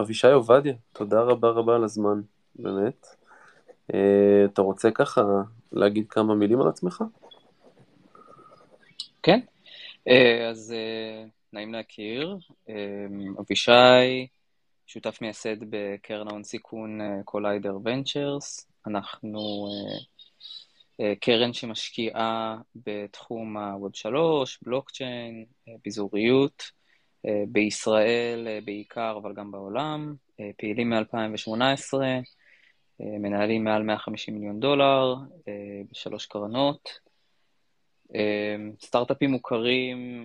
אבישי עובדיה, תודה רבה רבה על הזמן, באמת. אה, אתה רוצה ככה להגיד כמה מילים על עצמך? כן, אה, אז אה, נעים להכיר. אבישי, שותף מייסד בקרן ההון סיכון קוליידר ונצ'רס. אנחנו קרן שמשקיעה בתחום ה-Web 3, בלוקצ'יין, ביזוריות. אה, בישראל אה, בעיקר, אבל גם בעולם, אה, פעילים מ-2018, מנהלים מעל 150 מיליון דולר בשלוש קרנות. סטארט-אפים מוכרים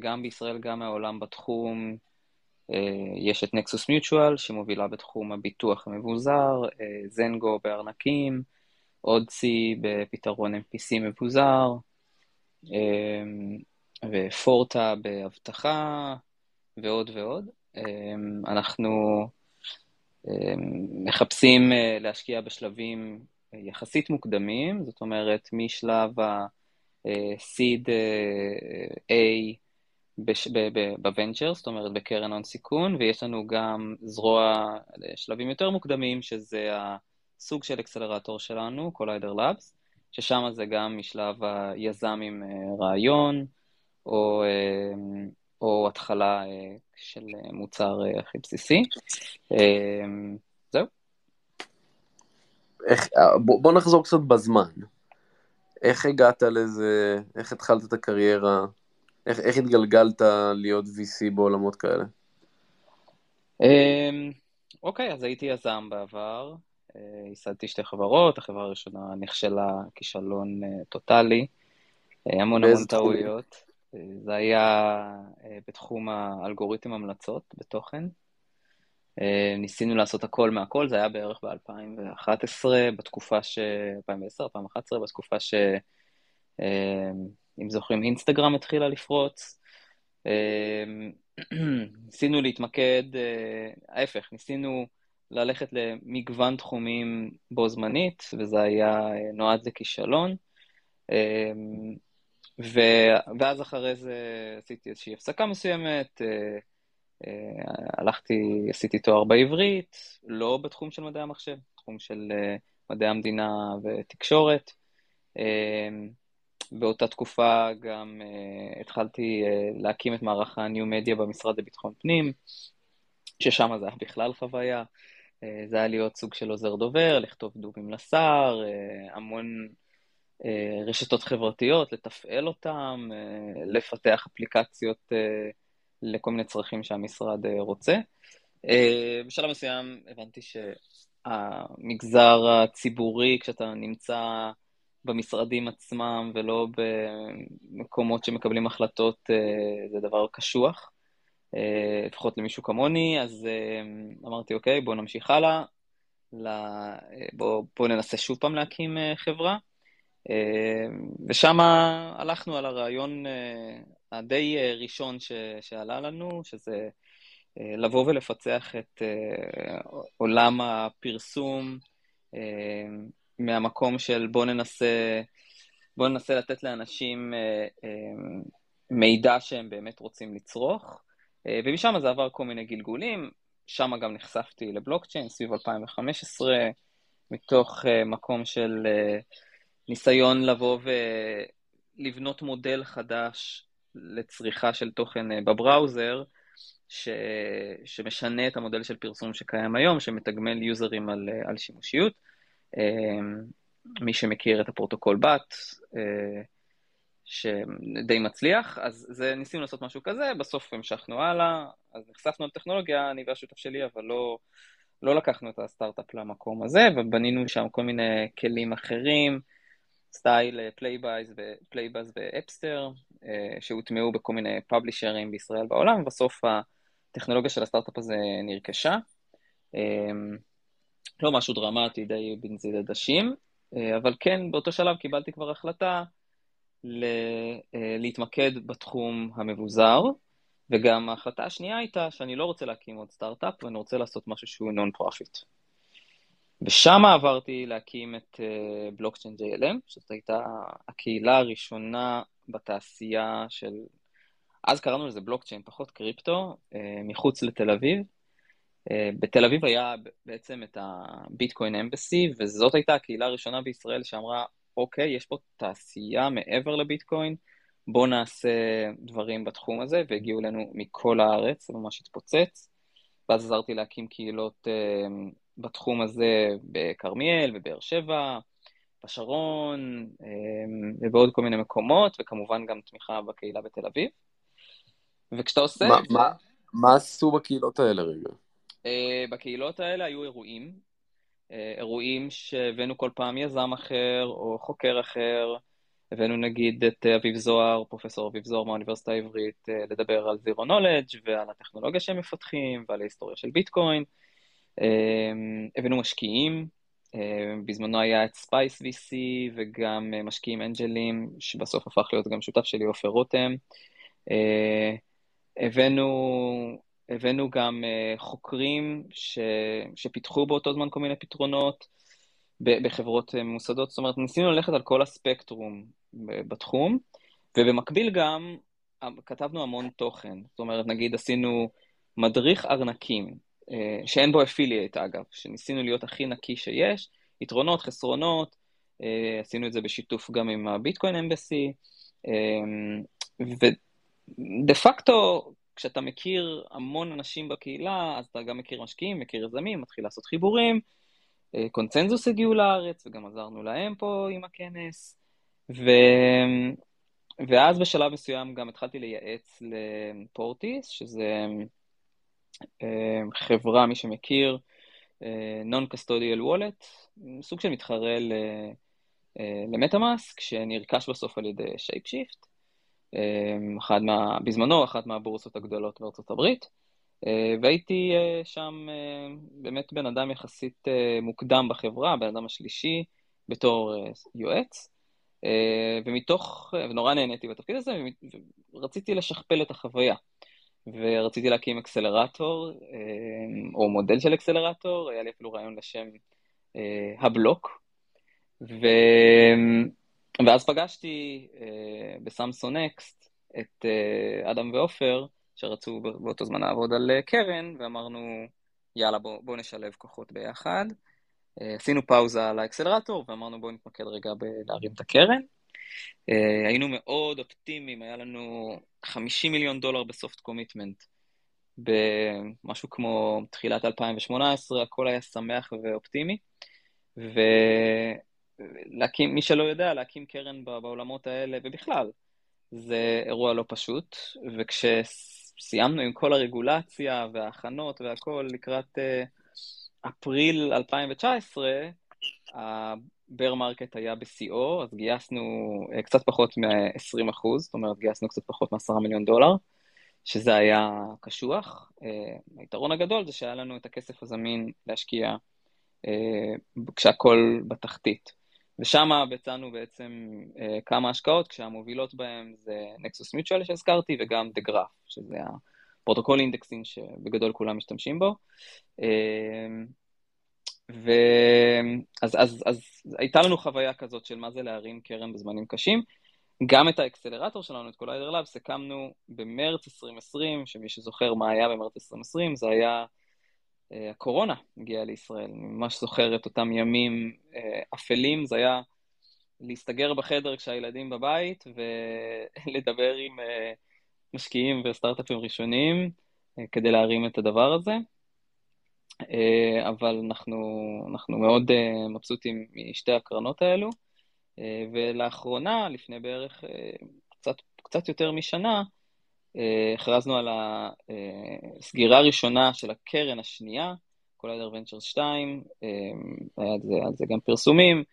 גם בישראל, גם מהעולם בתחום. יש את נקסוס מיוטואל, שמובילה בתחום הביטוח המבוזר, זנגו בארנקים, אודסי בפתרון MPC מבוזר. ופורטה באבטחה ועוד ועוד. אמ, אנחנו אמ, מחפשים אה, להשקיע בשלבים יחסית מוקדמים, זאת אומרת משלב ה-seed אה, A בוונצ'ר, זאת אומרת בקרן הון סיכון, ויש לנו גם זרוע לשלבים יותר מוקדמים, שזה הסוג של אקסלרטור שלנו, Collider Labs, ששם זה גם משלב היזם עם אה, רעיון, או, אמ, או התחלה אה, של מוצר אה, הכי בסיסי. אמ, זהו. איך, אה, בוא, בוא נחזור קצת בזמן. איך הגעת לזה, איך התחלת את הקריירה, איך, איך התגלגלת להיות VC בעולמות כאלה? אמ, אוקיי, אז הייתי יזם בעבר, ייסדתי שתי חברות, החברה הראשונה נכשלה כישלון טוטאלי, המון המון טעויות. זה היה אה, בתחום האלגוריתם המלצות בתוכן. אה, ניסינו לעשות הכל מהכל, זה היה בערך ב-2011, בתקופה ש... 2010, 2011, בתקופה ש... אה, אם זוכרים, אינסטגרם התחילה לפרוץ. ניסינו להתמקד, ההפך, ניסינו ללכת למגוון תחומים בו זמנית, וזה היה נועד לכישלון. ו... ואז אחרי זה עשיתי איזושהי הפסקה מסוימת, אה, אה, הלכתי, עשיתי תואר בעברית, לא בתחום של מדעי המחשב, תחום של אה, מדעי המדינה ותקשורת. באותה תקופה גם התחלתי להקים את מערך Media במשרד לביטחון פנים, ששם זה היה בכלל חוויה. זה היה להיות סוג של עוזר דובר, לכתוב דובים לשר, המון רשתות חברתיות, לתפעל אותן, אה, לפתח אפליקציות אה, לכל מיני צרכים שהמשרד רוצה. בשלב מסוים הבנתי שהמגזר הציבורי, כשאתה נמצא במשרדים עצמם ולא במקומות שמקבלים החלטות, זה דבר קשוח, לפחות למישהו כמוני, אז אמרתי, אוקיי, בואו נמשיך הלאה, בואו בוא ננסה שוב פעם להקים חברה. אה, ושם הלכנו על הרעיון אה, הדי אה, ראשון ש, שעלה לנו, שזה לבוא ולפצח את עולם הפרסום מהמקום של בוא ננסה, בוא ננסה לתת לאנשים מידע שהם באמת רוצים לצרוך, ומשם זה עבר כל מיני גלגולים, שם גם נחשפתי לבלוקצ'יין סביב 2015, מתוך מקום של ניסיון לבוא ולבנות מודל חדש לצריכה של תוכן אה, בבראוזר, ש... שמשנה את המודל של פרסום שקיים היום, שמתגמל יוזרים על, אה, על שימושיות. אה, מי שמכיר את הפרוטוקול BAT, שדי מצליח, אז זה, ניסינו לעשות משהו כזה, בסוף המשכנו הלאה, אז נחשפנו לטכנולוגיה, אני והשותף שלי, אבל לא, לא לקחנו את הסטארט-אפ למקום הזה, ובנינו שם כל מיני כלים אחרים, style פלייבאז ופלייבאז ואפסטר, שהוטמעו בכל מיני פאבלישרים בישראל בעולם, ובסוף הטכנולוגיה של הסטארט-אפ הזה נרכשה. לא משהו דרמטי, די בנזיד עדשים, אבל כן, באותו שלב קיבלתי כבר החלטה להתמקד בתחום המבוזר, וגם ההחלטה השנייה הייתה שאני לא רוצה להקים עוד סטארט-אפ, ואני רוצה לעשות משהו שהוא non-profit. ושם עברתי להקים את בלוקצ'יין uh, JLM, שזאת הייתה הקהילה הראשונה בתעשייה של, אז קראנו לזה בלוקצ'יין, פחות קריפטו, uh, מחוץ לתל אביב. Uh, בתל אביב היה בעצם את הביטקוין אמבסי, וזאת הייתה הקהילה הראשונה בישראל שאמרה, אוקיי, יש פה תעשייה מעבר לביטקוין, בואו נעשה דברים בתחום הזה, והגיעו אלינו מכל הארץ, ממש התפוצץ. ואז עזרתי להקים קהילות בתחום הזה בכרמיאל, בבאר שבע, בשרון אמ, ובעוד כל מיני מקומות, וכמובן גם תמיכה בקהילה בתל אביב. וכשאתה עושה מה, את. מה, מה עשו בקהילות האלה רגע? אה, בקהילות האלה היו אירועים, אה, אירועים שהבאנו כל פעם יזם אחר או חוקר אחר, הבאנו נגיד את אביב זוהר, פרופסור אביב זוהר מהאוניברסיטה העברית, אה, לדבר על זירו נולדג' ועל הטכנולוגיה שהם מפתחים ועל ההיסטוריה של ביטקוין. אמ, הבאנו משקיעים, אמ, בזמנו היה את ספייס VC וגם אה, משקיעים אנג'לים, שבסוף הפך להיות גם שותף שלי, עופר רותם. אה, הבאנו, הבאנו גם אה, חוקרים ש, שפיתחו באותו זמן כל מיני פתרונות בחברות ממוסדות, זאת אומרת, ניסינו ללכת על כל הספקטרום בתחום, ובמקביל גם כתבנו המון תוכן. זאת אומרת, נגיד עשינו מדריך ארנקים, שאין בו אפילייט אגב, שניסינו להיות הכי נקי שיש, יתרונות, חסרונות, אה, עשינו את זה בשיתוף גם עם הביטקוין אמבסי, אה, ודה פקטו, כשאתה מכיר המון אנשים בקהילה, אז אתה גם מכיר משקיעים, מכיר יזמים, מתחיל לעשות חיבורים, קונצנזוס הגיעו לארץ, וגם עזרנו להם פה עם הכנס, ו... ואז בשלב מסוים גם התחלתי לייעץ לפורטיס, שזה אה, חברה, מי שמכיר, אה, Non-Custodial Wallet, סוג של מתחרה אה, למטאמאסק, שנרכש בסוף על ידי שייפשיפט, אחד מה, בזמנו אחת מהבורסות הגדולות בארצות הברית, והייתי שם באמת בן אדם יחסית מוקדם בחברה, בן אדם השלישי, בתור יועץ, ומתוך, ונורא נהניתי בתפקיד הזה, ורציתי לשכפל את החוויה. ורציתי להקים אקסלרטור, אה, או מודל של אקסלרטור, היה לי אפילו רעיון לשם אה, הבלוק. ו... ואז פגשתי אה, בסמסון נקסט את אדם ועופר, שרצו באותו זמן לעבוד על קרן, ואמרנו, יאללה, בואו בוא נשלב כוחות ביחד. עשינו פאוזה על האקסלרטור, ואמרנו בואו נתמקד רגע בלהרים את הקרן. Uh, היינו מאוד אופטימיים, היה לנו 50 מיליון דולר בסופט קומיטמנט. במשהו כמו תחילת 2018, הכל היה שמח ואופטימי. ולהקים, מי שלא יודע, להקים קרן בעולמות האלה, ובכלל, זה אירוע לא פשוט, וכשסיימנו עם כל הרגולציה וההכנות והכל לקראת uh, אפריל 2019, ה bear market היה בשיאו, אז גייסנו אה, קצת פחות מ-20 אחוז, זאת אומרת גייסנו קצת פחות מ-10 מיליון דולר, שזה היה קשוח. אה, היתרון הגדול זה שהיה לנו את הכסף הזמין להשקיע אה, כשהכול בתחתית. ושם ביצענו בעצם כמה השקעות, כשהמובילות בהן זה Nexus Mutual שהזכרתי, וגם The Graph, שזה הפרוטוקול אינדקסים שבגדול כולם משתמשים בו. ואז אז, אז הייתה לנו חוויה כזאת של מה זה להרים קרן בזמנים קשים. גם את האקסלרטור שלנו, את Collider Labs, הקמנו במרץ 2020, שמי שזוכר מה היה במרץ 2020, זה היה אה, הקורונה הגיעה לישראל. אני ממש זוכר את אותם ימים אה, אפלים, זה היה להסתגר בחדר כשהילדים בבית ולדבר עם אה, משקיעים וסטארט-אפים ראשוניים אה, כדי להרים את הדבר הזה. אה, אבל אנחנו, אנחנו מאוד אה, מבסוטים משתי הקרנות האלו. אה, ולאחרונה, לפני בערך קצת, קצת יותר משנה, הכרזנו על הסגירה הראשונה של הקרן השנייה, Collider Ventures 2, היה על זה, על זה גם פרסומים.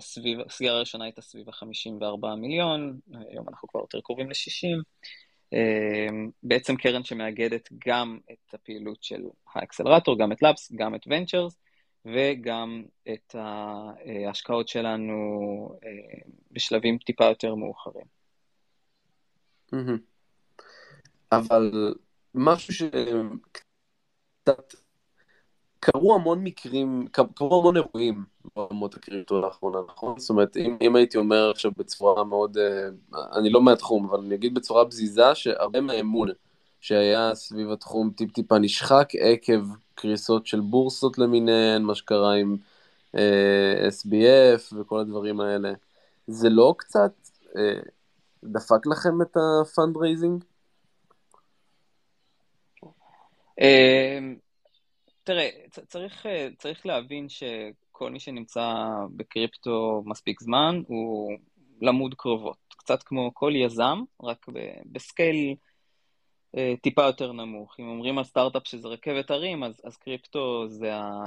סביב, הסגירה הראשונה הייתה סביב ה-54 מיליון, היום אנחנו כבר יותר קרובים ל-60. בעצם קרן שמאגדת גם את הפעילות של האקסלרטור, גם את לאבס, גם את ונצ'רס, וגם את ההשקעות שלנו בשלבים טיפה יותר מאוחרים. אבל משהו שקצת קרו המון מקרים, קרו המון אירועים בעולמות הקריפטו לאחרונה, נכון? זאת אומרת, אם, אם הייתי אומר עכשיו בצורה מאוד, אה, אני לא מהתחום, אבל אני אגיד בצורה בזיזה, שהרבה מהאמון שהיה סביב התחום טיפ-טיפה נשחק עקב קריסות של בורסות למיניהן, מה שקרה עם אה, SBF וכל הדברים האלה. זה לא קצת אה, דפק לכם את ה fundraising? אה, תראה, צריך, אה, צריך להבין שכל מי שנמצא בקריפטו מספיק זמן הוא למוד קרבות. קצת כמו כל יזם, רק ב scale אה, טיפה יותר נמוך. אם אומרים על סטארט-אפ שזה רכבת הרים, אז, אז קריפטו זה ה,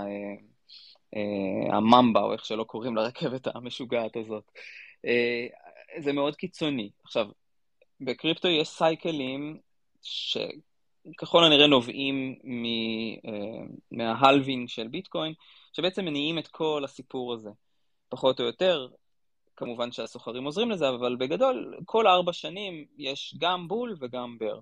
אה, הממבה, או איך שלא קוראים לרכבת המשוגעת הזאת. זה מאוד קיצוני. עכשיו, בקריפטו יש סייקלים ש... ככל הנראה נובעים אה, מה halving של ביטקוין, שבעצם מניעים את כל הסיפור הזה, פחות או יותר. כמובן שהסוחרים עוזרים לזה, אבל בגדול, כל ארבע שנים יש גם bull וגם bear.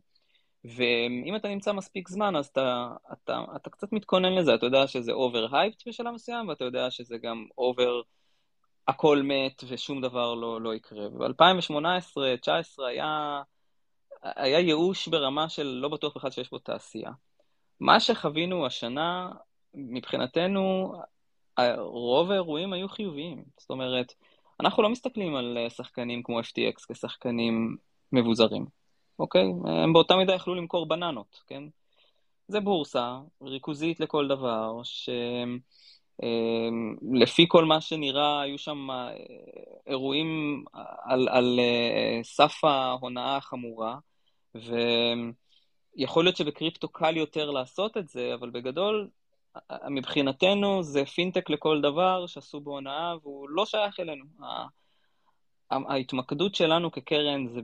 ואם אתה נמצא מספיק זמן, אז אתה, אתה, אתה קצת מתכונן לזה, אתה יודע שזה over hyped בשלב מסוים, ואתה יודע שזה גם over, הכל מת ושום דבר לא, לא יקרה. ב-2018-2019 היה... היה ייאוש ברמה של לא בטוח בכלל שיש בו תעשייה. מה שחווינו השנה, מבחינתנו, רוב האירועים היו חיוביים. זאת אומרת, אנחנו לא מסתכלים על שחקנים כמו FTX כשחקנים מבוזרים, אוקיי? הם באותה מידה יכלו למכור בננות, כן? זה בורסה, ריכוזית לכל דבר, שלפי כל מה שנראה, היו שם אירועים על, על אה, סף ההונאה החמורה. ויכול להיות שבקריפטו קל יותר לעשות את זה, אבל בגדול, מבחינתנו זה פינטק לכל דבר שעשו בהונאה והוא לא שייך אלינו. ההתמקדות שלנו כקרן זה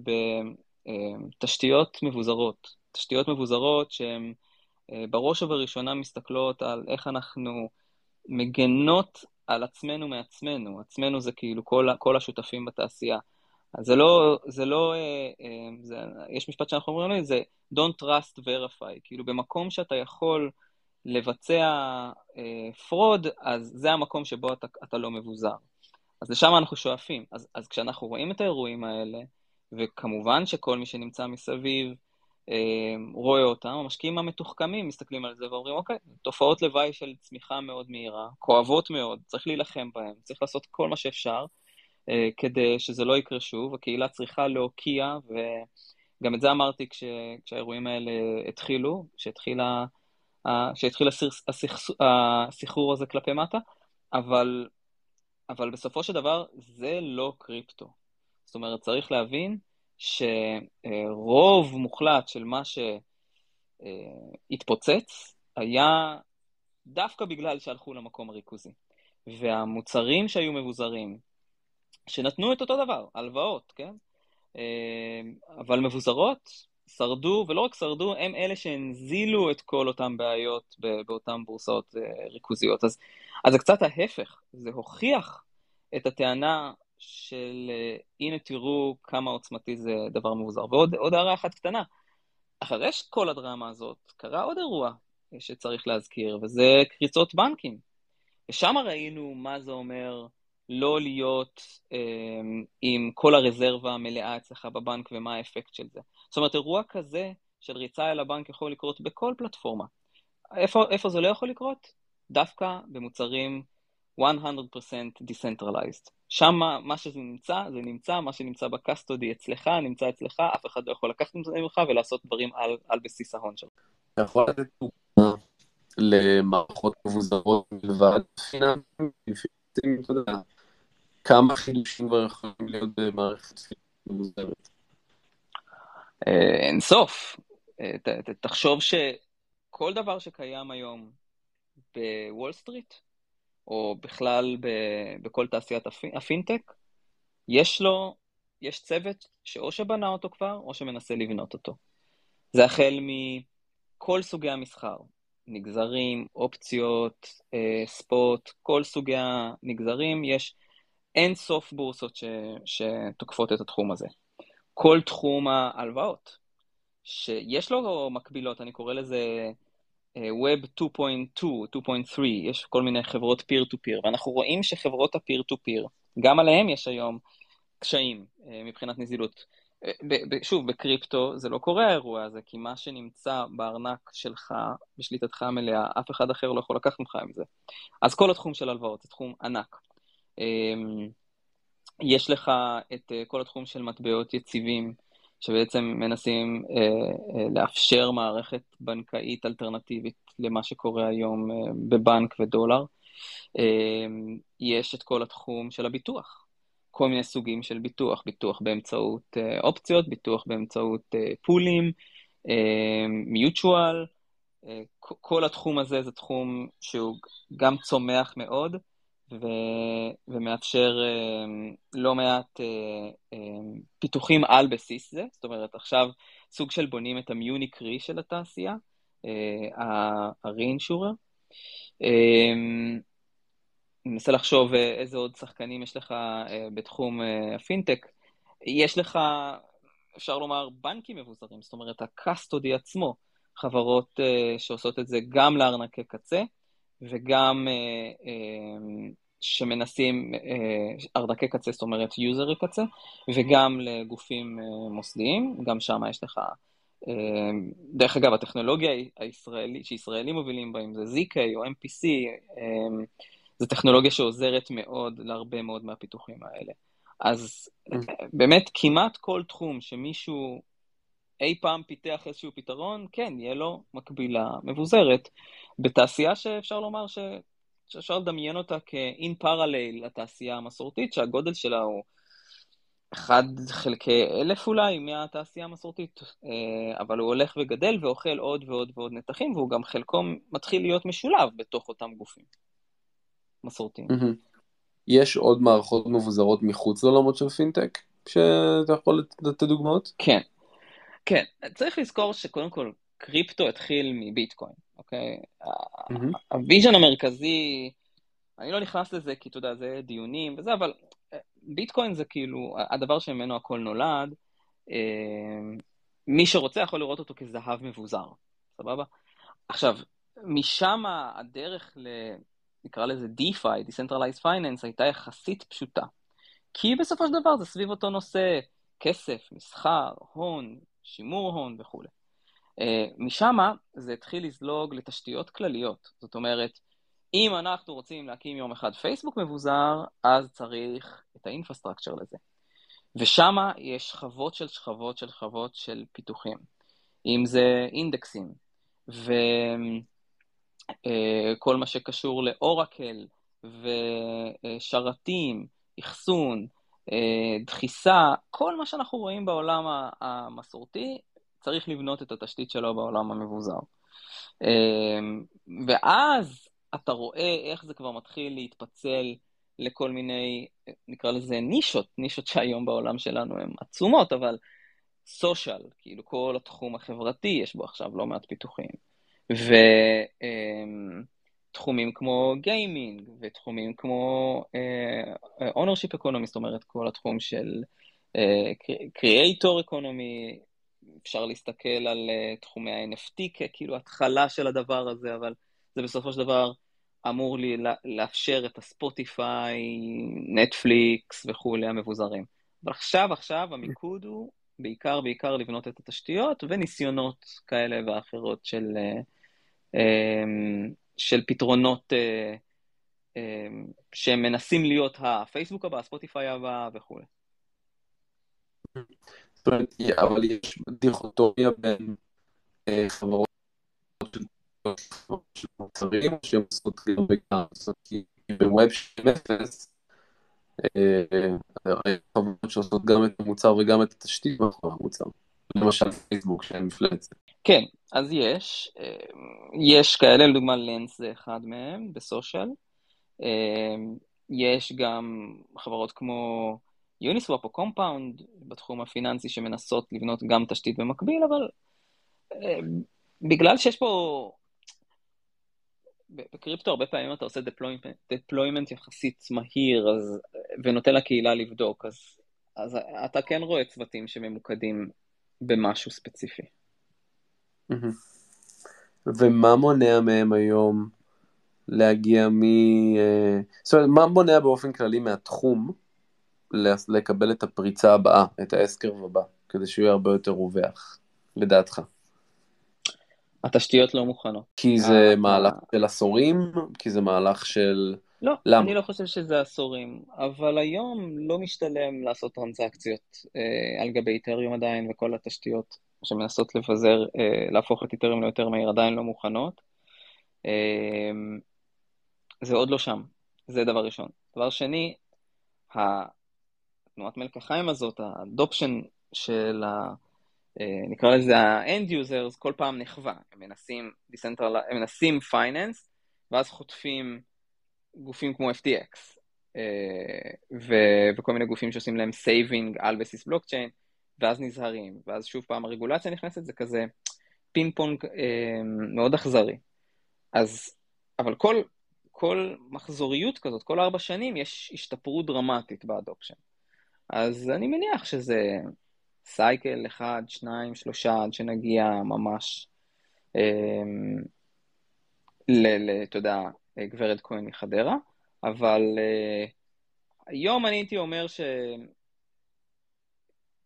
בתשתיות מבוזרות. תשתיות מבוזרות שהן אה, בראש ובראשונה מסתכלות על איך אנחנו מגנות על עצמנו מעצמנו. עצמנו זה כאילו כל, כל השותפים בתעשייה. אז זה לא, זה לא, אה, אה, זה, יש משפט שאנחנו אומרים, זה Don't trust verify, כאילו במקום שאתה יכול לבצע fraud, אה, אז זה המקום שבו אתה, אתה לא מבוזר. אז לשם אנחנו שואפים. אז, אז כשאנחנו רואים את האירועים האלה, וכמובן שכל מי שנמצא מסביב רואה אותם, המשקיעים המתוחכמים מסתכלים על זה ואומרים, אוקיי, תופעות לוואי של צמיחה מאוד מהירה, כואבות מאוד, צריך להילחם בהן, צריך לעשות כל מה שאפשר, כדי שזה לא יקרה שוב, הקהילה צריכה להוקיע, וגם את זה אמרתי כש, כשהאירועים האלה התחילו, כשהתחיל הסחרור הזה כלפי מטה, אבל, אבל בסופו של דבר זה לא קריפטו. זאת אומרת, צריך להבין שרוב מוחלט של מה שהתפוצץ היה דווקא בגלל שהלכו למקום הריכוזי. והמוצרים שהיו מבוזרים, שנתנו את אותו דבר, הלוואות, כן? אה, אבל מבוזרות, שרדו, ולא רק שרדו, הם אלה שהנזילו את כל אותן בעיות באותן בורסאות אה, ריכוזיות. אז, אז זה קצת ההפך, זה הוכיח את הטענה של אה, הנה תראו כמה עוצמתי זה דבר מבוזר. ועוד הערה אחת קטנה, אחרי כל הדרמה הזאת, קרה עוד אירוע שצריך להזכיר, וזה קריצות בנקים. ושם ראינו מה זה אומר לא להיות אה, עם כל הרזרבה המלאה אצלך בבנק ומה האפקט של זה. זאת אומרת, אירוע כזה של ריצה אל הבנק יכול לקרות בכל פלטפורמה. איפה, איפה זה לא יכול לקרות? דווקא במוצרים 100% decentralized. שם מה שזה נמצא, זה נמצא, מה שנמצא בקסטודי אצלך, נמצא אצלך, אף אחד לא יכול לקחת את זה ממך ולעשות דברים על, על בסיס ההון שלך. אתה יכול לתת דוגמה למערכות מבוזרות מלבד פיננסים, כמה חידושים כבר יכולים להיות במערכת מבוזרת? אה, אין סוף. אה, תחשוב שכל דבר שקיים היום בוול סטריט, או בכלל בכל תעשיית הפינטק, יש לו יש צוות שאו שבנה אותו כבר, או שמנסה לבנות אותו. זה החל מכל סוגי המסחר, נגזרים, אופציות, אה, ספוט, כל סוגי הנגזרים, יש אין סוף בורסות ש, שתוקפות את התחום הזה. כל תחום ההלוואות, שיש לו מקבילות, אני קורא לזה אה, Web 2.2, 2.3, יש כל מיני חברות peer-to-peer, ואנחנו רואים שחברות ה-peer-to-peer, גם עליהן יש היום קשיים אה, מבחינת נזילות. אה, שוב, בקריפטו זה לא קורה האירוע הזה, כי מה שנמצא בארנק שלך, בשליטתך המלאה, אף אחד אחר לא יכול לקחת ממך עם זה. אז כל התחום של הלוואות זה תחום ענק. אמ, יש לך את כל התחום של מטבעות יציבים, שבעצם מנסים אה, אה, לאפשר מערכת בנקאית אלטרנטיבית למה שקורה היום אה, בבנק ודולר. אה, יש את כל התחום של הביטוח, כל מיני סוגים של ביטוח, ביטוח באמצעות אה, אופציות, ביטוח באמצעות אה, פולים, אה, אה, כל התחום הזה זה תחום שהוא גם צומח מאוד, ו, ומאפשר uh, לא מעט uh, uh, פיתוחים על בסיס זה, זאת אומרת עכשיו סוג של בונים את המיוניקרי של התעשייה, ה-reinsurer. אני מנסה לחשוב איזה עוד שחקנים יש לך בתחום הפינטק. יש לך, אפשר לומר, בנקים מבוזרים, זאת אומרת, הקסטודי עצמו, חברות שעושות את זה גם לארנקי קצה, וגם אה, אה, שמנסים אה, ארנקי קצה, זאת אומרת יוזרי קצה, וגם לגופים מוסדיים, גם שם יש לך, דרך אגב, הטכנולוגיה הישראלית, שישראלים מובילים בה, אם זה ZK או MPC, זו טכנולוגיה שעוזרת מאוד להרבה מאוד מהפיתוחים האלה. אז באמת כמעט כל תחום שמישהו אי פעם פיתח איזשהו פתרון, כן, יהיה לו מקבילה מבוזרת. בתעשייה שאפשר לומר ש... שאפשר לדמיין אותה כ-in parallel לתעשייה המסורתית, שהגודל שלה הוא 1 חלקי אלף אולי מהתעשייה המסורתית, אה, אבל הוא הולך וגדל ואוכל עוד ועוד ועוד נתחים, והוא גם חלקו מתחיל להיות משולב בתוך אותם גופים מסורתיים. יש עוד מערכות מבוזרות מחוץ לעולמות של פינטק, שאתה יכול לתת דוגמאות? כן, כן, צריך לזכור שקודם כל קריפטו התחיל מביטקוין, אוקיי? Mm-hmm. ה vision המרכזי, אני לא נכנס לזה כי אתה יודע, זה דיונים וזה, אבל אה, ביטקוין זה כאילו הדבר שממנו הכל נולד. אה, מי שרוצה יכול לראות אותו כזהב מבוזר, סבבה? עכשיו, משם הדרך ל... נקרא לזה DeFi, Decentralized Finance, הייתה יחסית פשוטה. כי בסופו של דבר זה סביב אותו נושא, כסף, מסחר, הון, שימור הון וכולי. Uh, משם זה התחיל לזלוג לתשתיות כלליות. זאת אומרת, אם אנחנו רוצים להקים יום אחד פייסבוק מבוזר, אז צריך את האינפרסטרקצ'ר לזה. ושם יש שכבות של שכבות של שכבות של פיתוחים. אם זה אינדקסים, וכל uh, מה שקשור לאורקל, ושרתים, אחסון, אה, דחיסה, כל מה שאנחנו רואים בעולם המסורתי, צריך לבנות את התשתית שלו בעולם המבוזר. אה, ואז אתה רואה איך זה כבר מתחיל להתפצל לכל מיני, נקרא לזה נישות, נישות שהיום בעולם שלנו הן עצומות, אבל social, כאילו כל התחום החברתי, יש בו עכשיו לא מעט פיתוחים. ו... אה, תחומים כמו gaming ותחומים כמו ownership uh, economy, זאת אומרת כל התחום של קריאייטור uh, אקונומי, אפשר להסתכל על uh, תחומי ה-NFT ככאילו התחלה של הדבר הזה, אבל זה בסופו של דבר אמור לי לאפשר את הספוטיפיי, נטפליקס וכולי המבוזרים. אבל עכשיו, עכשיו המיקוד הוא בעיקר, בעיקר לבנות את התשתיות וניסיונות כאלה ואחרות של... Uh, um, של פתרונות אה, אה, שהם מנסים להיות הפייסבוק הבא, הספוטיפיי הבא וכולי. אבל יש דיכוטומיה בין אה, חברות של מוצרים שהן עושות גם וגם, זאת אומרת, בווב של אפס, חברות שעושות גם את המוצר וגם את התשתית מאחורי המוצר. למשל פייסבוק שהם מפלצת. כן, אז יש, אה, יש כאלה, לדוגמה לנס זה אחד מהם בסושיאל. אה, יש גם חברות כמו Uniswap או Compound בתחום הפיננסי שמנסות לבנות גם תשתית במקביל, אבל אה, בגלל שיש פה... בקריפטו הרבה פעמים אתה עושה deployment, deployment יחסית מהיר אז, ונותן לקהילה לבדוק, אז, אז אתה כן רואה צוותים שממוקדים במשהו ספציפי. ומה מונע מהם היום להגיע מ... אה, זאת אומרת, מה מונע באופן כללי מהתחום לקבל את הפריצה הבאה, את האסקרב הבא, כדי שהוא יהיה הרבה יותר רווח, לדעתך? התשתיות לא מוכנות. כי זה מהלך של עשורים? כי זה מהלך של... לא, למה? אני לא חושב שזה עשורים, אבל היום לא משתלם לעשות טרנזקציות אה, על גבי איתריום עדיין, וכל התשתיות שמנסות לבזר, אה, להפוך את איתריום ליותר מהיר עדיין לא מוכנות. אה, זה עוד לא שם, זה דבר ראשון. דבר שני, התנועת מלקחיים הזאת, האדופשן של ה... אה, נקרא לזה ה-end users, כל פעם נחווה. הם מנסים, הם מנסים finance, ואז חוטפים גופים כמו FTX, אה, ו- וכל מיני גופים שעושים להם saving על בסיס בלוקצ'יין, ואז נזהרים, ואז שוב פעם הרגולציה נכנסת, זה כזה פינג פונג אה, מאוד אכזרי. אז, אבל כל, כל מחזוריות כזאת, כל ארבע שנים, יש השתפרות דרמטית ב adoption. אז אני מניח שזה cycle אחד, שניים, שלושה, עד שנגיע ממש, ל, אתה יודע, גברת כהן מחדרה, אבל אה, היום אני הייתי אומר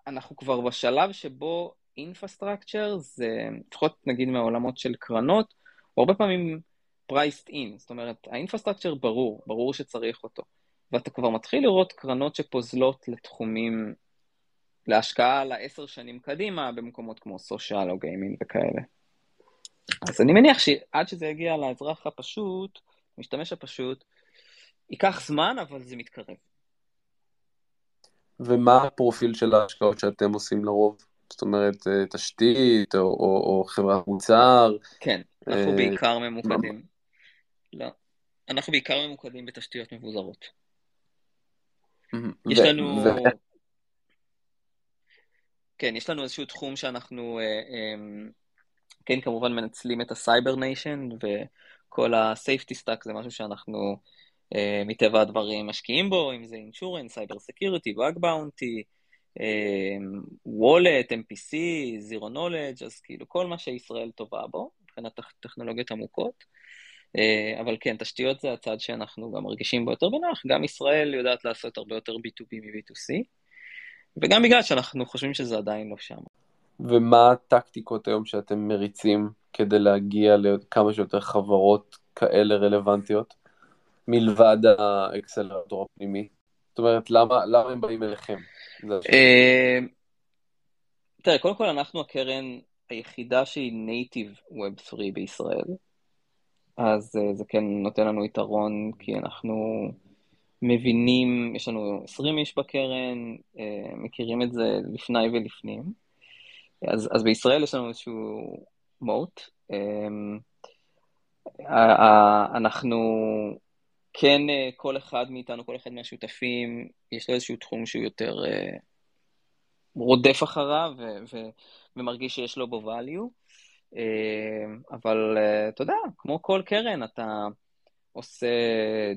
שאנחנו כבר בשלב שבו infrastructure זה, לפחות נגיד מהעולמות של קרנות, הוא הרבה פעמים priced in, זאת אומרת, ה infrastructure ברור, ברור שצריך אותו, ואתה כבר מתחיל לראות קרנות שפוזלות לתחומים, להשקעה לעשר שנים קדימה, במקומות כמו social או gaming וכאלה. אז אני מניח שעד שזה יגיע לאזרח הפשוט, המשתמש הפשוט, ייקח זמן, אבל זה מתקרב. ומה הפרופיל של ההשקעות שאתם עושים לרוב? זאת אומרת, אה, תשתית או, או, או חברת מוצר? כן, אנחנו אה, בעיקר ממוקדים. לא. אנחנו בעיקר ממוקדים בתשתיות מבוזרות. יש לנו... כן, יש לנו איזשהו תחום שאנחנו, אה, כן, כמובן מנצלים את ה cyber nation, כל ה-safety stack זה משהו שאנחנו uh, מטבע הדברים משקיעים בו, אם זה cyber security, bug bounty, uh, wallet, MPC, zero knowledge, אז כאילו כל מה שישראל טובה בו, מבחינת טכנולוגיות עמוקות. Uh, אבל כן, תשתיות זה הצד שאנחנו גם מרגישים בו יותר בנוח, גם ישראל יודעת לעשות הרבה יותר B2B מ-B2C, וגם בגלל שאנחנו חושבים שזה עדיין לא שם. ומה הטקטיקות היום שאתם מריצים כדי להגיע לכמה שיותר חברות כאלה רלוונטיות, מלבד האקסלרטור הפנימי? זאת אומרת, למה, למה הם באים אליכם? אה, תראה, קודם כל אנחנו הקרן היחידה שהיא נייטיב ווב 3 בישראל, אז אה, זה כן נותן לנו יתרון, כי אנחנו מבינים, יש לנו 20 איש בקרן, אה, מכירים את זה לפני ולפנים. אז, אז בישראל יש לנו איזשהו מוט. אמ, אנחנו כן, אה, כל אחד מאיתנו, כל אחד מהשותפים, יש לו איזשהו תחום שהוא יותר רודף אחריו ו- ו- ומרגיש שיש לו בו value. אמ, אבל אה, אתה יודע, כמו כל קרן, אתה עושה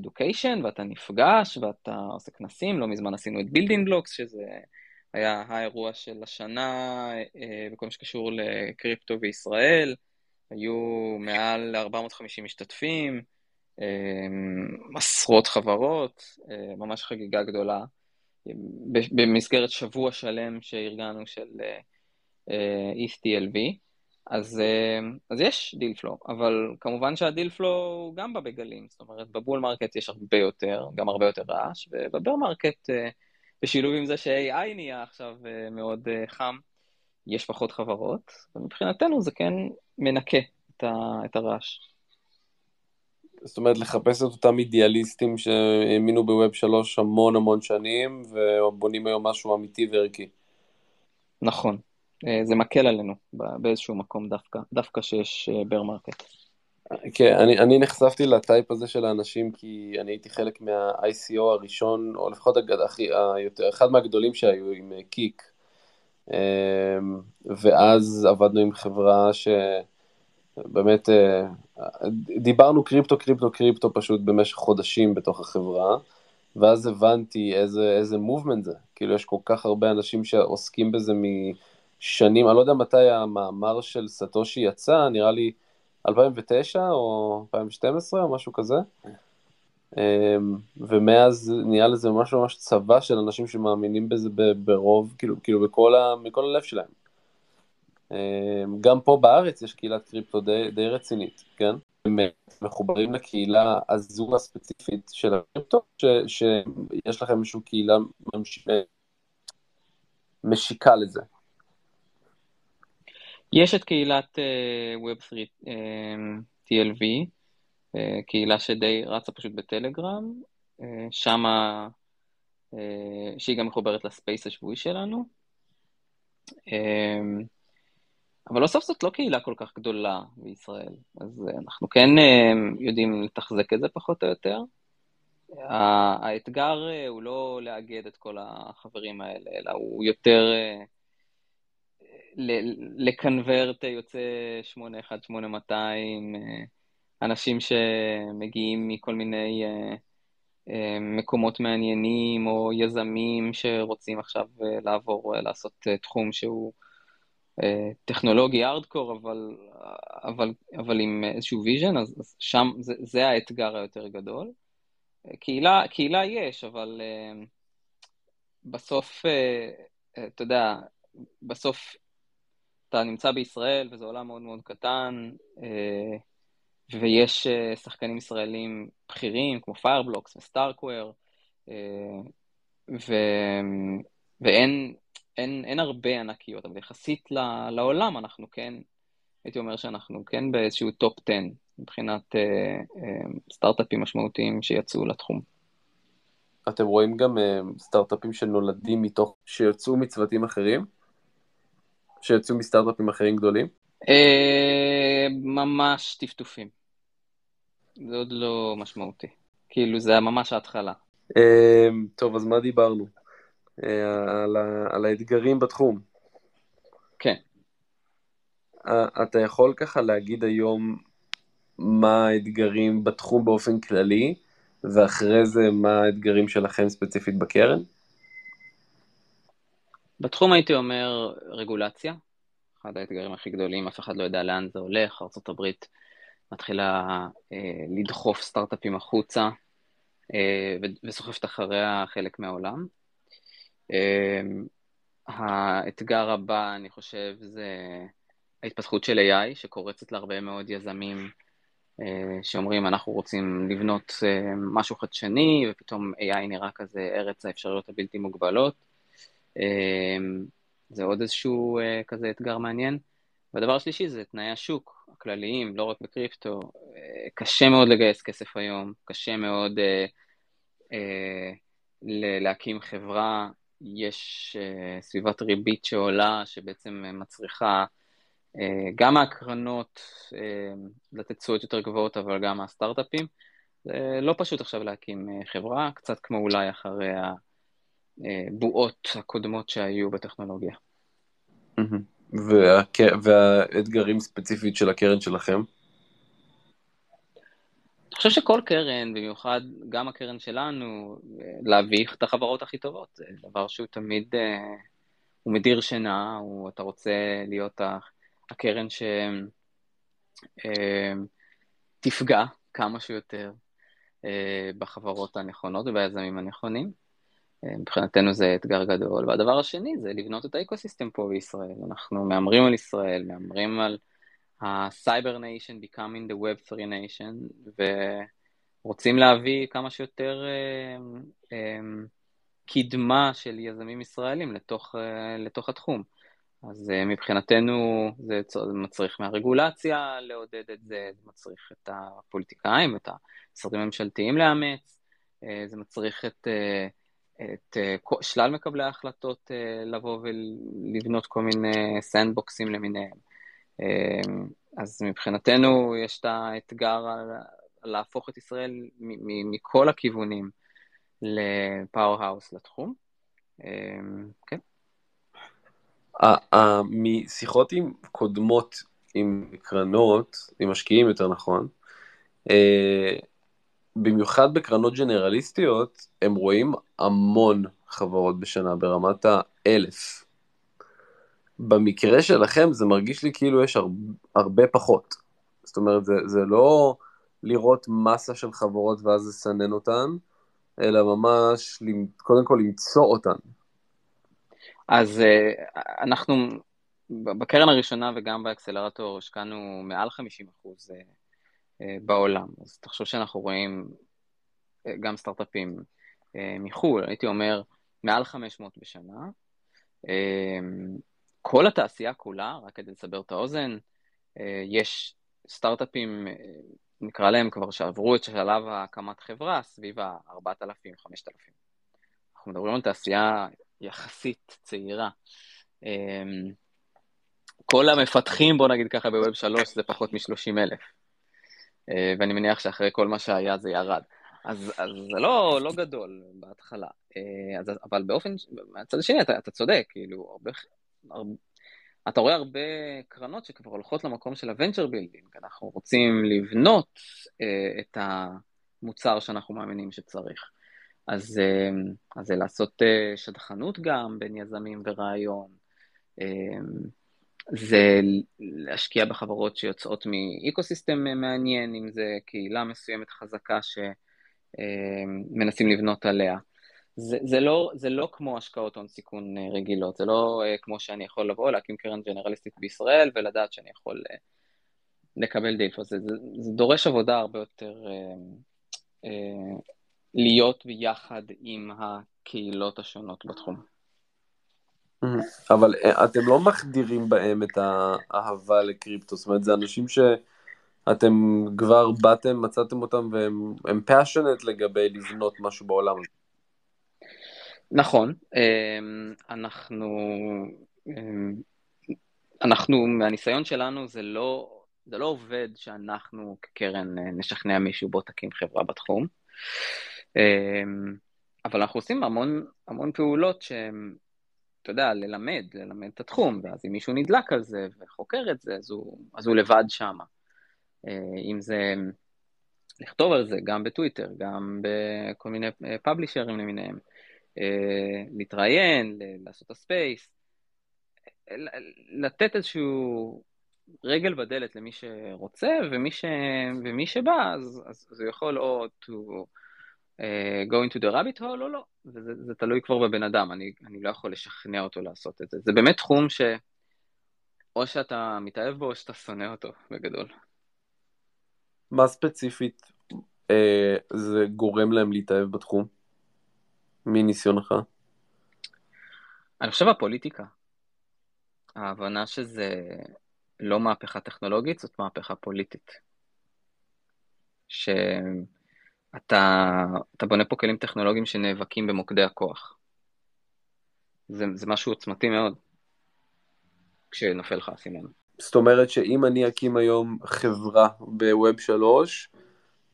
education ואתה נפגש ואתה עושה כנסים, לא מזמן עשינו את building blocks, שזה היה האירוע של השנה אה, בכל מה שקשור לקריפטו בישראל, היו מעל 450 משתתפים, אה, עשרות חברות, אה, ממש חגיגה גדולה, במסגרת שבוע שלם שארגנו של ETHTLV, אז, אז יש deal flow, אבל כמובן שה deal flow הוא גם בא בגלים, זאת אומרת ב bull market יש הרבה יותר, גם הרבה יותר רעש, וב bear market בשילוב עם זה ש-AI נהיה עכשיו אה, מאוד אה, חם, יש פחות חברות, ומבחינתנו זה כן מנקה את, ה- את הרעש. זאת אומרת, לחפש את אותם אידיאליסטים שהאמינו ב Web שלוש המון המון שנים, ובונים היום משהו אמיתי וערכי. נכון. אה, זה מקל עלינו באיזשהו מקום דווקא, דווקא שיש bear market. כן, אני, אני נחשפתי ל type הזה של האנשים כי אני הייתי חלק מה-ICO הראשון, או לפחות הגד, הכי, היותר, אחד מהגדולים שהיו עם אה, קיק, אמ, ואז עבדנו עם חברה שבאמת אה, דיברנו קריפטו, קריפטו, קריפטו פשוט במשך חודשים בתוך החברה, ואז הבנתי איזה, איזה מובמנט זה, כאילו יש כל כך הרבה אנשים שעוסקים בזה משנים, אני לא יודע מתי המאמר של סטושי יצא, נראה לי 2009 או 2012 או משהו כזה. אמ, ומאז נהיה לזה ממש ממש צבא של אנשים שמאמינים בזה ברוב, כאילו, כאילו בכל ה, מכל הלב שלהם. אמ, גם פה בארץ יש קהילת קריפטו די, די רצינית, כן? הם מחוברים לקהילה הזו הספציפית של הקריפטו, ש, שיש לכם איזושהי קהילה ממש, משיקה לזה. יש את קהילת uh, Web3 uh, TLV, uh, קהילה שדי רצה פשוט בטלגרם, שמה, שהיא גם מחוברת לספייס השבועי שלנו. אבל לא סוף זאת לא קהילה כל כך גדולה בישראל, אז אנחנו כן יודעים לתחזק את זה פחות או יותר. האתגר הוא לא לאגד את כל החברים האלה, אלא הוא יותר... ל convert יוצאי 8182, אה, אנשים שמגיעים מכל מיני אה, אה, מקומות מעניינים, או יזמים שרוצים עכשיו לעבור, לעשות תחום שהוא טכנולוגי ארדקור, אבל, אבל, אבל עם איזשהו vision, אז, אז שם זה, זה האתגר היותר גדול. קהילה, קהילה יש, אבל בסוף, אתה יודע, בסוף אתה נמצא בישראל וזה עולם מאוד מאוד קטן, אה, ויש אה, שחקנים ישראלים בכירים כמו Fireblocks ו StarkWare, אה, ו... ואין אין, אין הרבה ענקיות, אבל יחסית לעולם אנחנו כן, הייתי אומר שאנחנו כן באיזשהו top 10 מבחינת סטארט-אפים משמעותיים שיצאו לתחום. אתם רואים גם סטארט-אפים שנולדים מתוך, שיצאו מצוותים אחרים? שיצאו מסטארט-אפים אחרים גדולים? אה, ממש טפטופים. זה עוד לא משמעותי. כאילו, זה ממש ההתחלה. אה, טוב, אז מה דיברנו? אה, על האתגרים בתחום. כן. אתה יכול ככה להגיד היום מה האתגרים בתחום באופן כללי, ואחרי זה מה האתגרים שלכם ספציפית בקרן? בתחום הייתי אומר רגולציה, אחד האתגרים הכי גדולים, אף אחד לא יודע לאן זה הולך, ארה"ב מתחילה אה, לדחוף סטארט-אפים החוצה אה, וסוחפת אחריה חלק מהעולם. אה, האתגר הבא, אני חושב, זה ההתפתחות של AI, שקורצת להרבה מאוד יזמים אה, שאומרים, אנחנו רוצים לבנות אה, משהו חדשני, ופתאום AI נראה כזה ארץ האפשרויות הבלתי מוגבלות. אמ, זה עוד איזשהו אה, כזה אתגר מעניין. והדבר השלישי זה תנאי השוק הכלליים, לא רק בקריפטו. אה, קשה מאוד לגייס כסף היום, קשה מאוד אה, אה, להקים חברה, יש אה, סביבת ריבית שעולה, שבעצם מצריכה אה, גם מהקרנות אה, לתת תשואות יותר גבוהות, אבל גם מהסטארט-אפים. זה לא פשוט עכשיו להקים אה, חברה, קצת כמו אולי אחרי. הבועות הקודמות שהיו בטכנולוגיה. וה... והאתגרים ספציפית של הקרן שלכם? אני חושב שכל קרן, במיוחד גם הקרן שלנו, להביא את החברות הכי טובות, זה דבר שהוא תמיד, אה, הוא מדיר שינה, הוא, אתה רוצה להיות הקרן שתפגע אה, כמה שיותר אה, בחברות הנכונות וביזמים הנכונים. מבחינתנו זה אתגר גדול. והדבר השני זה לבנות את האקוסיסטם פה בישראל. אנחנו מהמרים על ישראל, מהמרים על ה-Cyber Nation becoming the Web 3 Nation, ורוצים להביא כמה שיותר uh, um, קדמה של יזמים ישראלים לתוך, uh, לתוך התחום. אז uh, מבחינתנו זה מצריך מהרגולציה לעודד את זה, זה מצריך את הפוליטיקאים, את המשרדים הממשלתיים לאמץ, uh, זה מצריך את... Uh, את אה, שלל מקבלי ההחלטות אה, לבוא ולבנות כל מיני סנדבוקסים למיניהם. אז מבחינתנו יש את האתגר להפוך את ישראל מכל הכיוונים לפאוור האוס לתחום. כן. משיחות עם קודמות עם קרנות, עם משקיעים יותר נכון, אה, במיוחד בקרנות ג'נרליסטיות, הם רואים המון חברות בשנה ברמת האלף. במקרה שלכם זה מרגיש לי כאילו יש הרבה, הרבה פחות. זאת אומרת, זה, זה לא לראות מסה של חברות ואז לסנן אותן, אלא ממש קודם כל למצוא אותן. אז אה, אנחנו בקרן הראשונה וגם באקסלרטור השקענו מעל 50 אחוז אה, בעולם, אז תחשוב שאנחנו רואים גם סטארט-אפים מחו"ל, הייתי אומר מעל 500 בשנה. כל התעשייה כולה, רק כדי לסבר את האוזן, יש סטארט-אפים, נקרא להם כבר, שעברו את שלב הקמת חברה סביב ה-4,000-5,000. אנחנו מדברים על תעשייה יחסית צעירה. כל המפתחים, בוא נגיד ככה, בווב 3 זה פחות מ-30 אלף. אה, ואני מניח שאחרי כל מה שהיה זה ירד. אז, אז זה לא, לא גדול בהתחלה. אה, אז, אבל באופן, מהצד השני אתה, אתה צודק, כאילו, הרבה, הרבה, אתה רואה הרבה קרנות שכבר הולכות למקום של ה venture building. אנחנו רוצים לבנות אה, את המוצר שאנחנו מאמינים שצריך. אז, אמ, אז זה לעשות אה, שדכנות גם בין יזמים ורעיון. אמ, זה להשקיע בחברות שיוצאות מ ecosystem מעניין, אם זה קהילה מסוימת חזקה שמנסים אמ, לבנות עליה. זה, זה, לא, זה לא כמו השקעות הון סיכון אה, רגילות, זה לא אה, כמו שאני יכול לבוא, להקים קרן ג'נרליסטית בישראל ולדעת שאני יכול לקבל דילפו. זה, זה, זה דורש עבודה הרבה יותר להיות ביחד עם הקהילות השונות בתחום. אבל אה, אתם לא מחדירים בהם את האהבה לקריפטו, זאת אומרת, זה אנשים שאתם כבר באתם, מצאתם אותם והם passionate לגבי לבנות משהו בעולם הזה. נכון, אמ, אנחנו, אמ, אנחנו, מהניסיון שלנו זה לא, זה לא עובד שאנחנו כקרן אה, נשכנע מישהו בוא תקים חברה בתחום. אמ, אבל אנחנו עושים המון, המון פעולות שהן, אתה יודע, ללמד, ללמד את התחום, ואז אם מישהו נדלק על זה וחוקר את זה, אז הוא, אז הוא לבד שמה. אה, אם זה לכתוב על זה גם בטוויטר, גם בכל מיני פאבלישרים למיניהם, אה, להתראיין, לעשות הספייס, לתת איזשהו רגל בדלת למי שרוצה, ומי, ש... ומי שבא, אז, אז, הוא יכול או to go into the rabbit hole או לא, וזה תלוי כבר בבן אדם, אני, אני לא יכול לשכנע אותו לעשות את זה. זה באמת תחום ש... או שאתה מתאהב בו או שאתה שונא אותו, בגדול. מה ספציפית אה, זה גורם להם להתאהב בתחום? מניסיונך? אני חושב הפוליטיקה. ההבנה שזה לא מהפכה טכנולוגית, זאת מהפכה פוליטית. ש... אתה, אתה בונה פה כלים טכנולוגיים שנאבקים במוקדי הכוח. זה, זה משהו עוצמתי מאוד, כשנופל לך האסימון. זאת אומרת שאם אני אקים היום חברה בווב 3,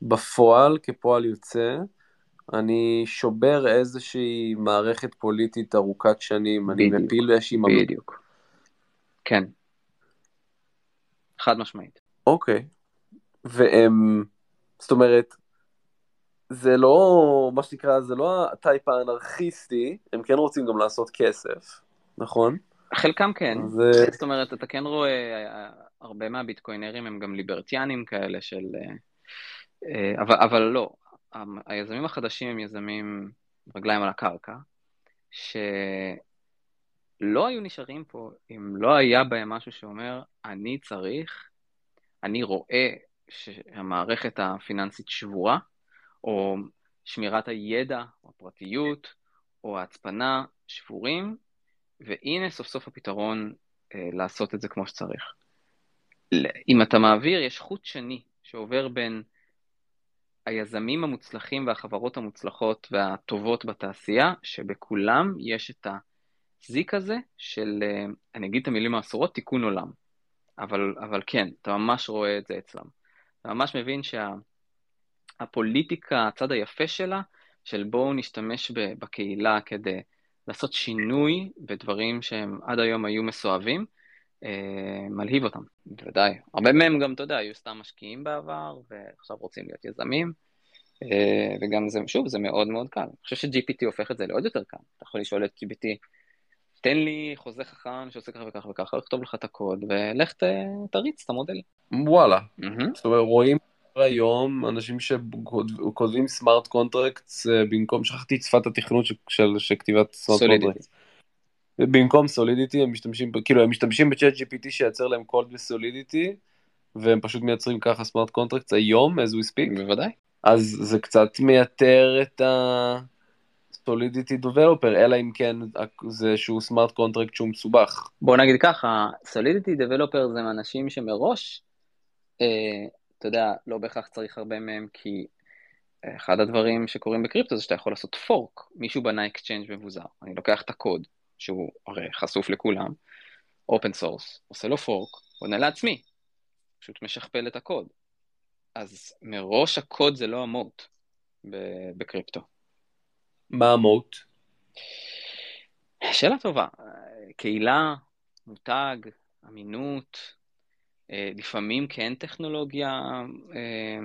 בפועל, כפועל יוצא, אני שובר איזושהי מערכת פוליטית ארוכת שנים, בדיוק, אני מפיל איזושהי... בדיוק. כן. חד משמעית. אוקיי. והם, זאת אומרת, זה לא, מה שנקרא, זה לא הטייפ האנרכיסטי, הם כן רוצים גם לעשות כסף, נכון? חלקם כן, זה... זאת אומרת, אתה כן רואה, הרבה מהביטקוינרים הם גם ליברטיאנים כאלה של... אה, אבל, אבל לא, היזמים החדשים הם יזמים רגליים על הקרקע, שלא היו נשארים פה אם לא היה בהם משהו שאומר, אני צריך, אני רואה שהמערכת הפיננסית שבורה, או שמירת הידע, או הפרטיות, או ההצפנה שבורים, והנה סוף סוף הפתרון אה, לעשות את זה כמו שצריך. אם אתה מעביר, יש חוט שני שעובר בין היזמים המוצלחים והחברות המוצלחות והטובות בתעשייה, שבכולם יש את הזיק הזה של, אה, אני אגיד את המילים האסורות, תיקון עולם. אבל, אבל כן, אתה ממש רואה את זה אצלם. אתה ממש מבין שהפוליטיקה, שה, הצד היפה שלה, של בואו נשתמש בקהילה כדי לעשות שינוי בדברים שהם עד היום היו מסואבים, אה, מלהיב אותם, בוודאי. הרבה מהם גם, אתה יודע, היו סתם משקיעים בעבר, ועכשיו רוצים להיות יזמים, אה, וגם זה, שוב, זה מאוד מאוד קל. אני חושב ש-GPT הופך את זה לעוד יותר קל. אתה יכול לשאול את GPT, תן לי חוזה חכם שעושה ככה וככה וככה, לכתוב לך את הקוד, ולך תריץ את המודל. וואלה. Mm-hmm. זאת אומרת, רואים היום אנשים שכותבים smart contracts במקום, שכחתי את שפת התכנות של, של כתיבת smart contracts. במקום Solidity הם משתמשים, כאילו הם משתמשים ב ChatGPT שייצר להם קוד ב Solidity, והם פשוט מייצרים ככה smart contracts היום, as we speak. בוודאי. אז זה קצת מייתר את ה... Solidity developer, אלא אם כן זה שהוא smart contract שהוא מסובך. בוא נגיד ככה, Solidity developer זה אנשים שמראש, אה, אתה יודע, לא בהכרח צריך הרבה מהם, כי אחד הדברים שקורים בקריפטו זה שאתה יכול לעשות fork, מישהו בנה exchange מבוזר, אני לוקח את הקוד, שהוא הרי חשוף לכולם, open source, עושה לו fork, בונה לעצמי, פשוט משכפל את הקוד. אז מראש הקוד זה לא ה moat בקריפטו. מה ה moat? שאלה טובה. קהילה, מותג, אמינות, לפעמים כן טכנולוגיה, אה,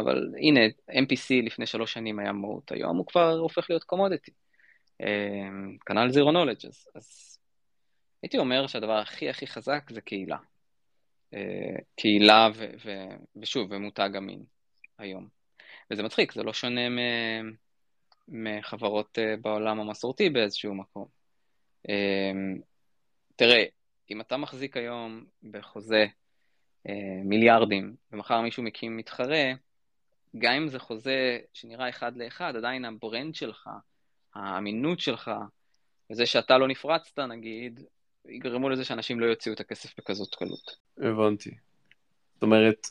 אבל הנה, MPC לפני שלוש שנים היה מוט, היום הוא כבר הופך להיות קומודיטי. אה, כנ"ל זירו נולדג' אז, אז הייתי אומר שהדבר הכי הכי חזק זה קהילה. קהילה ו, ו, ושוב, ומותג אמין היום. וזה מצחיק, זה לא שונה מ... מחברות אה, בעולם המסורתי באיזשהו מקום. תראה, אם אתה מחזיק היום בחוזה אה, מיליארדים, ומחר מישהו מקים מתחרה, גם אם זה חוזה שנראה אחד לאחד, עדיין הברנד שלך, האמינות שלך, וזה שאתה לא נפרצת נגיד, יגרמו לזה שאנשים לא יוציאו את הכסף בכזאת קלות. הבנתי. זאת אומרת,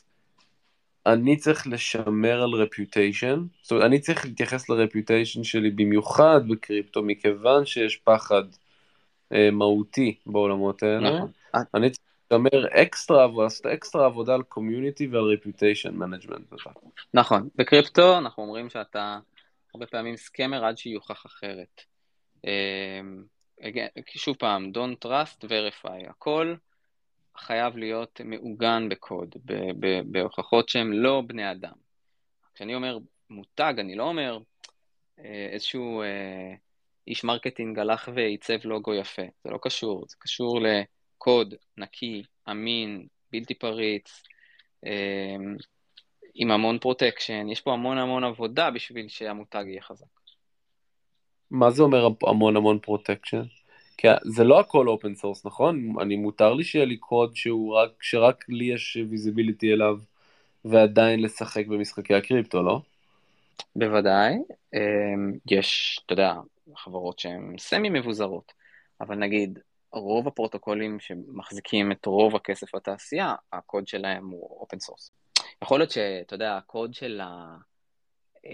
אני צריך לשמר על reputation, זאת אומרת, אני צריך להתייחס ל reputation שלי במיוחד בקריפטו, מכיוון שיש פחד מהותי בעולמות האלה. נכון. אני צריך לשמר אקסטרה, לעשות אקסטרה עבודה על community ועל reputation management. נכון, בקריפטו אנחנו אומרים שאתה הרבה פעמים scammer עד שיוכח אחרת. אה, שוב פעם, Don't trust, verify, הכל. חייב להיות מעוגן בקוד, בהוכחות שהם לא בני אדם. כשאני אומר מותג, אני לא אומר אה, איזשהו אה, איש marketing הלך ועיצב לוגו יפה, זה לא קשור, זה קשור לקוד נקי, אמין, בלתי פריץ, אה, עם המון protection, יש פה המון המון עבודה בשביל שהמותג יהיה חזק. מה זה אומר המון המון protection? כי זה לא הכל open source, נכון? אני מותר לי שיהיה לי קוד שהוא רק, שרק לי יש visibility אליו, ועדיין לשחק במשחקי הקריפטו, לא? בוודאי. אמ, יש, אתה יודע, חברות שהן semi מבוזרות, אבל נגיד, רוב הפרוטוקולים שמחזיקים את רוב הכסף בתעשייה, הקוד שלהם הוא open source. יכול להיות שאתה יודע, הקוד של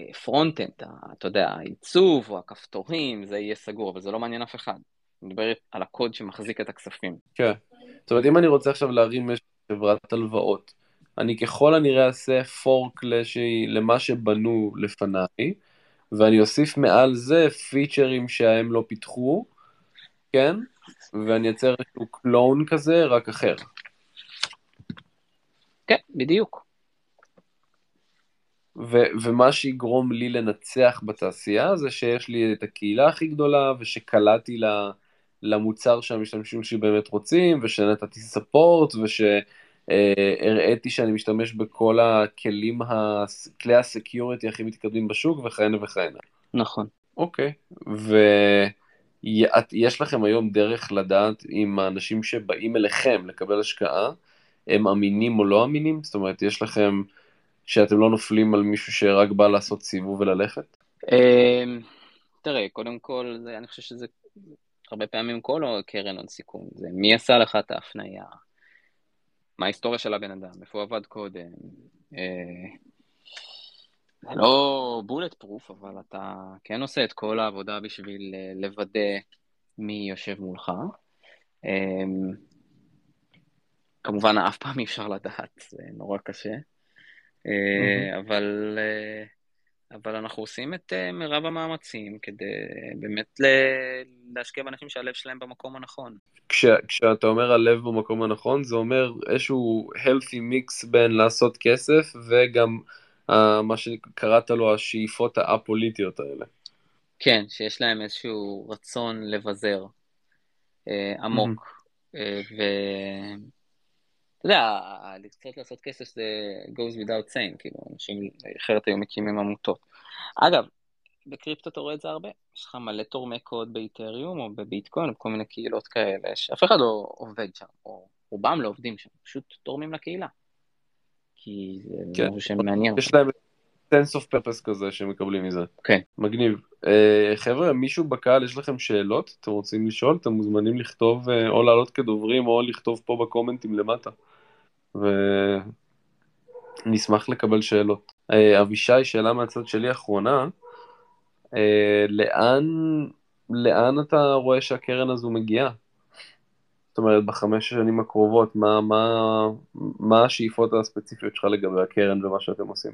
ה front-end, אתה יודע, העיצוב או הכפתורים, זה יהיה סגור, אבל זה לא מעניין אף אחד. מדברת על הקוד שמחזיק את הכספים. כן. זאת אומרת, אם אני רוצה עכשיו להרים חברת הלוואות, אני ככל הנראה אעשה פורק למה שבנו לפניי, ואני אוסיף מעל זה פיצ'רים שהם לא פיתחו, כן? ואני אצר איזשהו קלון כזה, רק אחר. כן, בדיוק. ו- ומה שיגרום לי לנצח בתעשייה זה שיש לי את הקהילה הכי גדולה ושקלעתי למוצר שהמשתמשים שלי באמת רוצים, ושנתתי ספורט, ושהראיתי שאני משתמש בכל הכלים, כלי הסקיוריטי הכי מתקדמים בשוק, וכהנה וכהנה. נכון. אוקיי, ויש לכם היום דרך לדעת אם האנשים שבאים אליכם לקבל השקעה, הם אמינים או לא אמינים? זאת אומרת, יש לכם, שאתם לא נופלים על מישהו שרק בא לעשות סיבוב וללכת? אמ, תראה, קודם כל, אני חושב שזה הרבה פעמים כל קרן הון סיכון, זה מי עשה לך את ההפנייה, מה ההיסטוריה של הבן אדם, איפה הוא עבד קודם. אה, זה לא בולט פרוף, אבל אתה כן עושה את כל העבודה בשביל אה, לוודא מי יושב מולך. אה, כמובן אף פעם אי אפשר לדעת, זה נורא קשה. אבל, אבל אנחנו עושים את מרב המאמצים כדי באמת להשקיע באנשים שהלב שלהם במקום הנכון. כש, כשאתה אומר הלב במקום הנכון, זה אומר איזשהו healthy mix בין לעשות כסף וגם uh, מה שקראת לו השאיפות הפוליטיות האלה. כן, שיש להם איזשהו רצון לבזר uh, עמוק. Mm-hmm. Uh, ו... אתה יודע, קצת לעשות כסף זה goes without saying, כאילו, אנשים אחרת היו מקימים עמותות. אגב, בקריפטו אתה רואה את זה הרבה, יש לך מלא תורמי קוד באיתריום או בביטקוין או בכל מיני קהילות כאלה, שאף אחד לא עובד שם, או רובם לא עובדים שם, פשוט תורמים לקהילה. כי זה כן. משהו שמעניין. יש להם sense of purpose כזה שמקבלים מזה. כן. מגניב. Uh, חבר'ה, מישהו בקהל, יש לכם שאלות? אתם רוצים לשאול? אתם מוזמנים לכתוב uh, או לעלות כדוברים או לכתוב פה בקומנטים למטה. ונשמח לקבל שאלות. Uh, אבישי, שאלה מהצד שלי אחרונה. Uh, לאן, לאן אתה רואה שהקרן הזו מגיעה? זאת אומרת, בחמש השנים הקרובות, מה, מה, מה השאיפות הספציפיות שלך לגבי הקרן ומה שאתם עושים?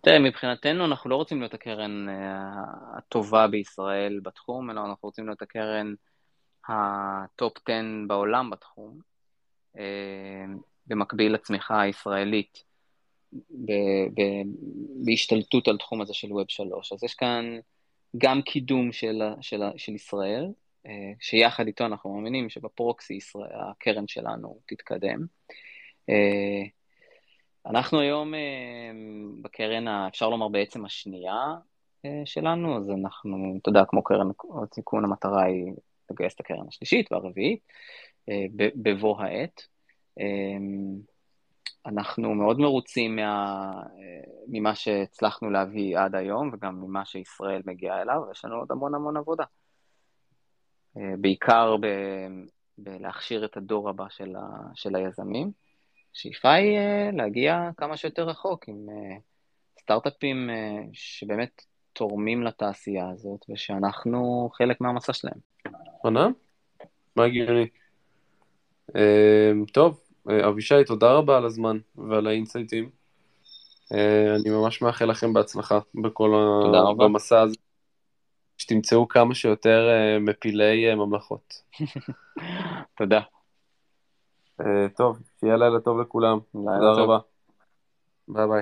תראה, מבחינתנו אנחנו לא רוצים להיות הקרן אה, הטובה בישראל בתחום, אלא אנחנו רוצים להיות הקרן ה top 10 בעולם בתחום, אה, במקביל לצמיחה הישראלית בהשתלטות על תחום הזה של Web 3. אז יש כאן גם קידום של, של, של ישראל, אה, שיחד איתו אנחנו מאמינים שבפרוקסי ישראל, הקרן שלנו תתקדם. אנחנו היום אה, בקרן, אפשר לומר בעצם השנייה אה, שלנו, אז אנחנו, אתה יודע, כמו קרן הסיכון, המטרה היא לגייס את הקרן השלישית והרביעית אה, בבוא העת. אנחנו מאוד מרוצים מה, ממה שהצלחנו להביא עד היום, וגם ממה שישראל מגיעה אליו, ויש לנו עוד המון המון עבודה. בעיקר ב, בלהכשיר את הדור הבא של, ה, של היזמים. השאיפה היא אה, להגיע כמה שיותר רחוק עם אה, סטארט-אפים אה, שבאמת תורמים לתעשייה הזאת, ושאנחנו חלק מהמסע שלהם. עונה? מה הגיוני? טוב, אבישי, תודה רבה על הזמן ועל האינסייטים. אני ממש מאחל לכם בהצלחה בכל המסע הזה. שתמצאו כמה שיותר מפילי ממלכות. תודה. טוב, שיהיה לילה טוב לכולם. תודה רבה. ביי ביי.